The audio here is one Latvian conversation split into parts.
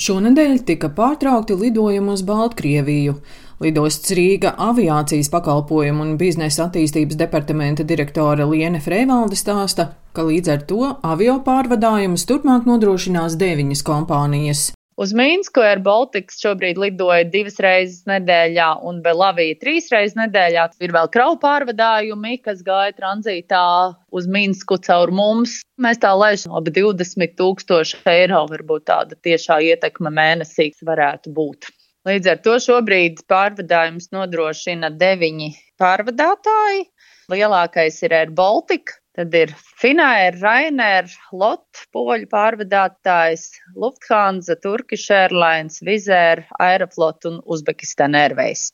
Šonadēļ tika pārtraukti lidojumi uz Baltkrieviju. Lidosts Rīga aviācijas pakalpojumu un biznesa attīstības departamenta direktore Liene Freivalde stāsta, ka līdz ar to avio pārvadājumus turpmāk nodrošinās deviņas kompānijas. Uz Mīnsku Air Baltics šobrīd lidoja divas reizes nedēļā un Belavija trīs reizes nedēļā. Ir vēl kravu pārvadājumi, kas gāja tranzītā uz Mīnsku caur mums. Mēs tā lēšam ap 20 tūkstoši eiro, varbūt tāda tiešā ietekme mēnesī varētu būt. Līdz ar to šobrīd pārvadājums nodrošina deviņi pārvadātāji. Lielākais ir Air Baltica, Tad ir Finnair, Rainer, Lot, poļu pārvadātājs, Lufthansa, Turkish Airlines, Vizer, Aeroflot un Uzbekistan Airways.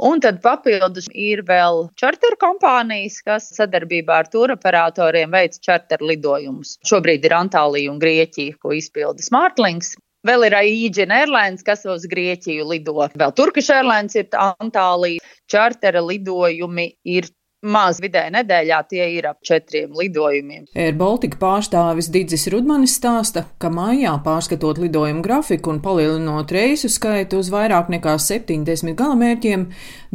Un tad papildus ir vēl čarter kompānijas, kas sadarbībā ar turoperatoriem veic čarter lidojumus. Šobrīd ir Antālija un Grieķija, ko izpilda Smartlinks. Vēl ir Aegean Airlines, kas uz Grieķiju lido. Vēl Turkish Airlines ir Antālija. Čartera lidojumi ir Maz vidēji nedēļā tie ir ap četriem lidojumiem. Air Baltica pārstāvis Digis Rudmanis stāsta, ka mājā pārskatot lidojumu grafiku un palielinot reisu skaitu uz vairāk nekā 70 galamērķiem,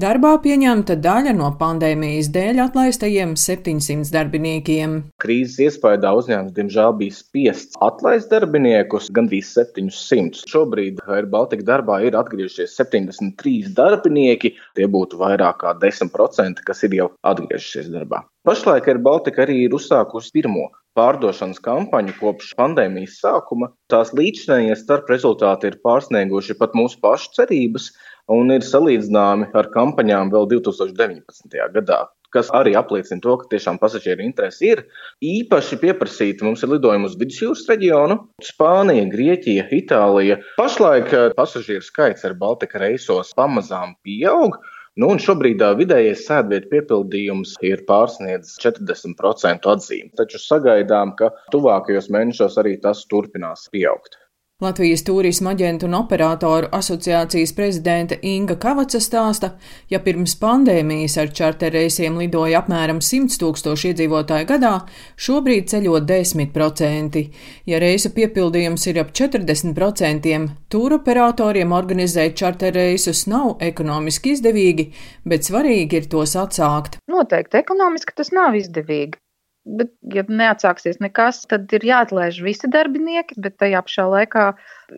darbā pieņemta daļa no pandēmijas dēļ atlaistajiem 700 darbiniekiem. Krīzes iespējā uzņēmums diemžēl bija spiests atlaist darbiniekus gandrīz 700. Šobrīd Air Baltica darbā ir atgriežies 73 darbinieki, tie būtu vairāk kā 10%, kas ir jau atgriezušies atgriežusies darbā. Pašlaik Air Baltica arī ir uzsākusi pirmo pārdošanas kampaņu kopš pandēmijas sākuma. Tās līdzinājie starp rezultāti ir pārsnieguši pat mūsu pašu cerības un ir salīdzināmi ar kampaņām vēl 2019. gadā kas arī apliecina to, ka tiešām pasažieru interesi ir. Īpaši pieprasīti mums ir lidojumi uz vidusjūras reģionu - Spānija, Grieķija, Itālija. Pašlaik eh, pasažieru skaits ar Baltika reisos pamazām pieaug. Nu, šobrīd vidējais sēdvietu piepildījums ir pārsniedzis 40% atzīmi, taču sagaidām, ka tuvākajos mēnešos arī tas turpinās pieaugt. Latvijas turisma aģentu un operātoru asociācijas prezidente Inga Kavaca stāsta, ja pirms pandēmijas ar čarterreisiem lidoja apmēram 100 tūkstoši iedzīvotāju gadā, šobrīd ceļo 10%. Ja reisu piepildījums ir ap 40%, turoperatoriem organizēt čarterreisus nav ekonomiski izdevīgi, bet svarīgi ir tos atsākt. Noteikti ekonomiski tas nav izdevīgi. Bet, ja neatsāksies nekas, tad ir jāatlaiž visi darbinieki, bet tajā pašā laikā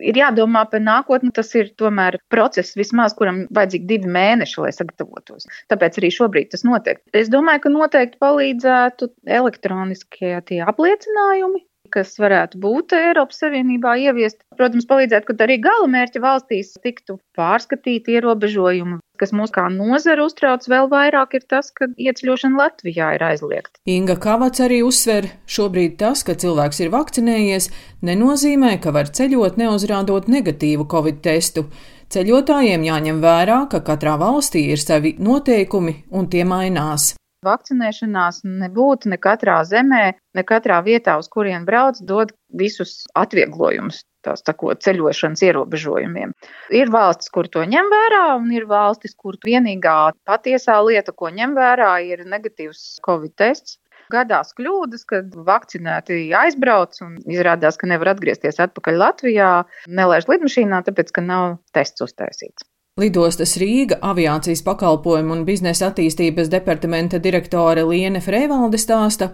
ir jādomā par nākotni. Tas ir tomēr process, vismaz, kuram vajadzīgi divi mēneši, lai sagatavotos. Tāpēc arī šobrīd tas notiek. Es domāju, ka noteikti palīdzētu elektroniskie apliecinājumi, kas varētu būt Eiropas Savienībā ieviest. Protams, palīdzētu, ka arī gala mērķa valstīs tiktu pārskatīti ierobežojumi. Kas mūs kā nozara uztrauc vēl vairāk, ir tas, ka ieceļošana Latvijā ir aizliegta. Inga Kavats arī uzsver, šobrīd tas, ka cilvēks ir vakcinējies, nenozīmē, ka var ceļot neuzrādot negatīvu covid testu. Ceļotājiem jāņem vērā, ka katrā valstī ir savi noteikumi un tie mainās. Vakcinēšanās nebūtu ne katrā zemē, ne katrā vietā, uz kurien brauc, dod visus atvieglojumus, tās sakot, ceļošanas ierobežojumiem. Ir valstis, kur to ņem vērā, un ir valstis, kur vienīgā patiesā lieta, ko ņem vērā, ir negatīvs covid tests. Gadās kļūdas, kad vakcinēti aizbrauc un izrādās, ka nevar atgriezties atpakaļ Latvijā, nelaiž lidmašīnā, tāpēc, ka nav tests uztaisīts. Lidostas Rīga aviācijas pakalpojumu un biznesa attīstības departamenta direktore Liene Freivalde stāsta,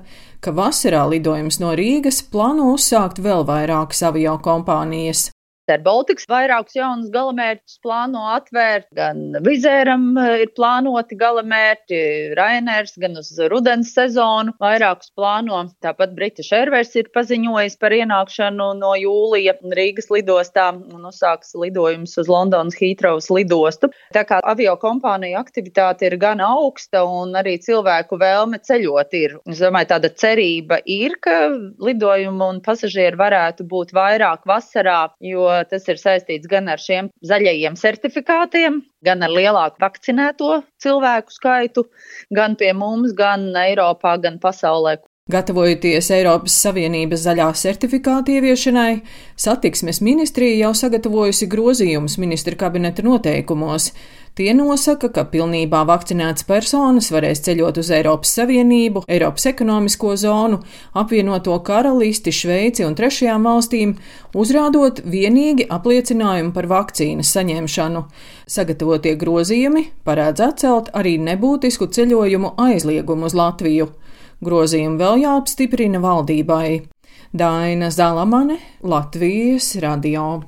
ka vasarā lidojums no Rīgas plāno uzsākt vēl vairākas avio kompānijas. Ar Baltikas vairākus jaunus galamērķus plāno atvērt. Gan Vizēram eh, ir plānoti galamērķi, Rainers, gan uz rudens sezonu vairākus plāno. Tāpat British Airways ir paziņojis par ienākšanu no jūlija Rīgas lidostā un uzsāks lidojumus uz Londonas Heathrows lidostu. Tā kā avio kompānija aktivitāte ir gan augsta un arī cilvēku vēlme ceļot ir. Es domāju, tāda cerība ir, ka lidojumu un pasažieri varētu būt vairāk vasarā, jo tas ir saistīts gan ar šiem zaļajiem certifikātiem, gan ar lielāku vakcinēto cilvēku skaitu, gan pie mums, gan Eiropā, gan pasaulē. Gatavojoties Eiropas Savienības zaļā certifikāta ieviešanai, satiksmes ministrija jau sagatavojusi grozījumus ministra kabineta noteikumos. Tie nosaka, ka pilnībā vakcinētas personas varēs ceļot uz Eiropas Savienību, Eiropas ekonomisko zonu, apvienoto karalisti, Šveici un trešajām valstīm, uzrādot vienīgi apliecinājumu par vakcīnas saņemšanu. Sagatavotie grozījumi parādz atcelt arī nebūtisku ceļojumu aizliegumu uz Latviju. Grozījumi vēl jāapstiprina valdībai. Daina Zalamane, Latvijas radio.